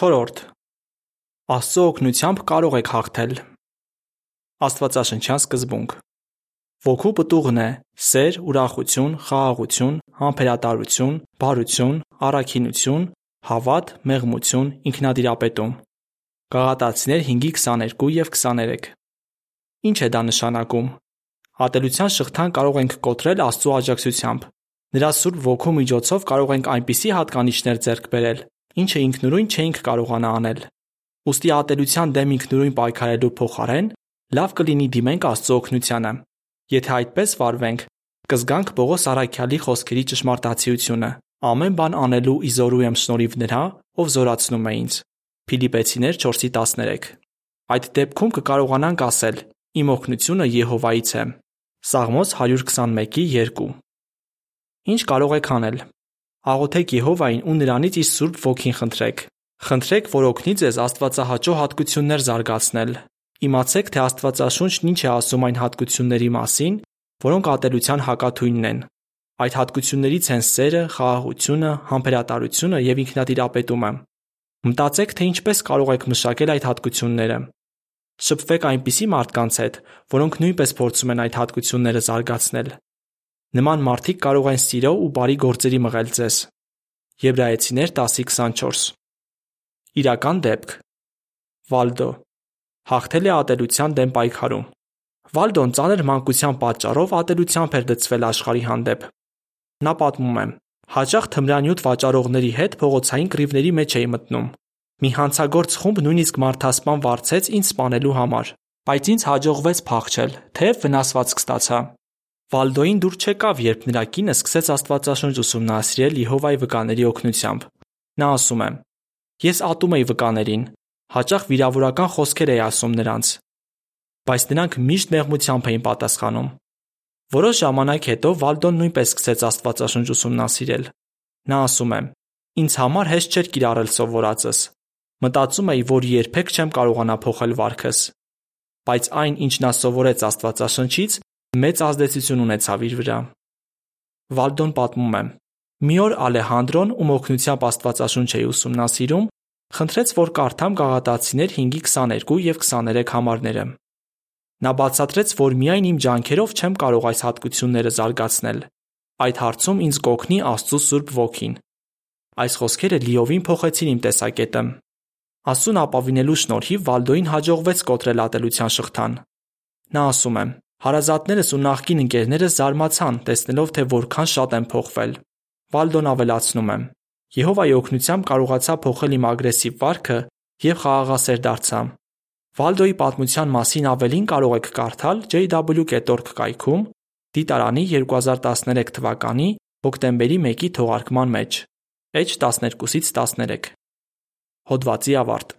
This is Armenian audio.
4. Աստծո օգնությամբ կարող եք հաղթել։ Աստվածաշնչյան սկզբունք։ Ոգու պտուղն է սեր, ուրախություն, խաղաղություն, համբերատարություն, բարություն, առաքինություն, հավատ, մեղմություն, ինքնադիրապետում։ Գաղատացիներ 5:22 եւ 23։ Ինչ է դա նշանակում։ Ատելության շղթան կարող ենք կոտրել Աստծո աջակցությամբ։ Նրա Սուրբ Ոգու միջոցով կարող ենք այնպիսի հատկանիշներ ձեռք բերել, ինչը ինքնուրույն չէինք կարողանա անել։ Ոստի ատելության դեմ ինքնուրույն պայքարելու փոխարեն լավ կլինի դիմենք Աստծո օգնությանը։ Եթե այդպես վարվենք, կզգանք Պողոս Արաքյալի խոսքերի ճշմարտացիությունը. ամեն բան անելու իզորու եմ շնորհիվ նրա, ով զորացնում է ինձ։ Փիլիպեցիներ 4:13։ Այդ դեպքում կկարողանանք ասել. Իմ օգնությունը Եհովայից է։ Սաղմոս 121:2։ Ինչ կարող եք անել։ Աղոթեք Եհովային ու նրանից իր Սուրբ Ոգին խնդրեք։ Խնդրեք, որ օգնի ձեզ Աստվածահաճո հատկություններ զարգացնել։ Իմացեք, թե Աստվածաշունչն ինչ է ասում այն հատկությունների մասին, որոնք ատելության հակաթույնն են։ Այդ հատկություններից են սերը, խաղաղությունը, համբերատարությունը եւ ինքնատիրապետումը։ Մտածեք, թե ինչպես կարող եք մշակել այդ հատկությունները։ Շփվեք այնպիսի մարդկանց հետ, որոնք նույնպես փորձում են այդ հատկությունները զարգացնել։ Նման մարդիկ կարող են սիրո ու բարի գործերի մղել ձեզ։ Եբրայեցիներ 10:24 Իրական դեպք. Վալդո. Հաղթել է ատելության դեմ պայքարում։ Վալդոն ծանր մանկության պատճառով ատելությամբ էր լծվել աշխարհի հանդեպ։ Նա պատմում է. Հաճախ թմրանյութ վաճառողների հետ փողոցային կռիվների մեջ էի մտնում։ Մի հանցագործ խումբ նույնիսկ մարդասպան վարձեց ինձ սպանելու համար, բայց ինձ հաջողվեց փախչել, թեև վնասվածք ստացա։ Վալդոին դուր չեկավ, երբ նրա կինը սկսեց Աստվածաշունչ ուսումնասիրել Եհովայի վկաների օգնությամբ։ Նա ասում է. Ես ատում էի վկաներին, հաճախ վիրավորական խոսքեր էի ասում նրանց, բայց նրանք միշտ մեղմությամբ էին պատասխանում։ Որոշ ժամանակ հետո Վալդոն նույնպես սկսեց Աստվածաշունչ ուսումնասիրել։ Նա ասում է. Ինձ համար հեշտ չէր կիրառել սովորածս։ Մտածում էի, որ երբեք չեմ կարողանա փոխել վարքս։ Բայց այն, ինչ նա սովորեց Աստվածաշնչից, մեծ ազդեցություն ունեցավ իր վրա։ Վալդոն պատմում է. Մի օր Ալեհանդրոն, ում օգնությամբ Աստվածաշունչ էի ուսումնասիրում, խնդրեց, որ կարդամ Գաղատացիներ 5:22 եւ 23 համարները։ Նա բացատրեց, որ միայն իմ ջանքերով չեմ կարող այս հատկությունները զարգացնել։ Այդ հարցում ինձ կօգնի Աստծո Սուրբ Ոգին։ Այս խոսքերը լիովին փոխեցին իմ տեսակետը։ Աստծուն ապավինելու շնորհիվ Վալդոին հաջողվեց կոտրել ատելության շղթան։ Նա ասում է. Հարազատներս ու նախկին ընկերներս զարմացան, տեսնելով, թե որքան շատ եմ փոխվել։ Վալդոն ավելացնում է. Եհովայի օգնությամբ կարողացա փոխել իմ ագրեսիվ վարքը եւ խաղաղասեր դարձա։ Վալդոյի պատմության մասին ավելին կարող եք կարդալ jw.org կայքում դիտարանի 2013 թվականի հոկտեմբերի 1-ի թողարկման մեջ։ H12-ից 13 Հոդվացի ավարտ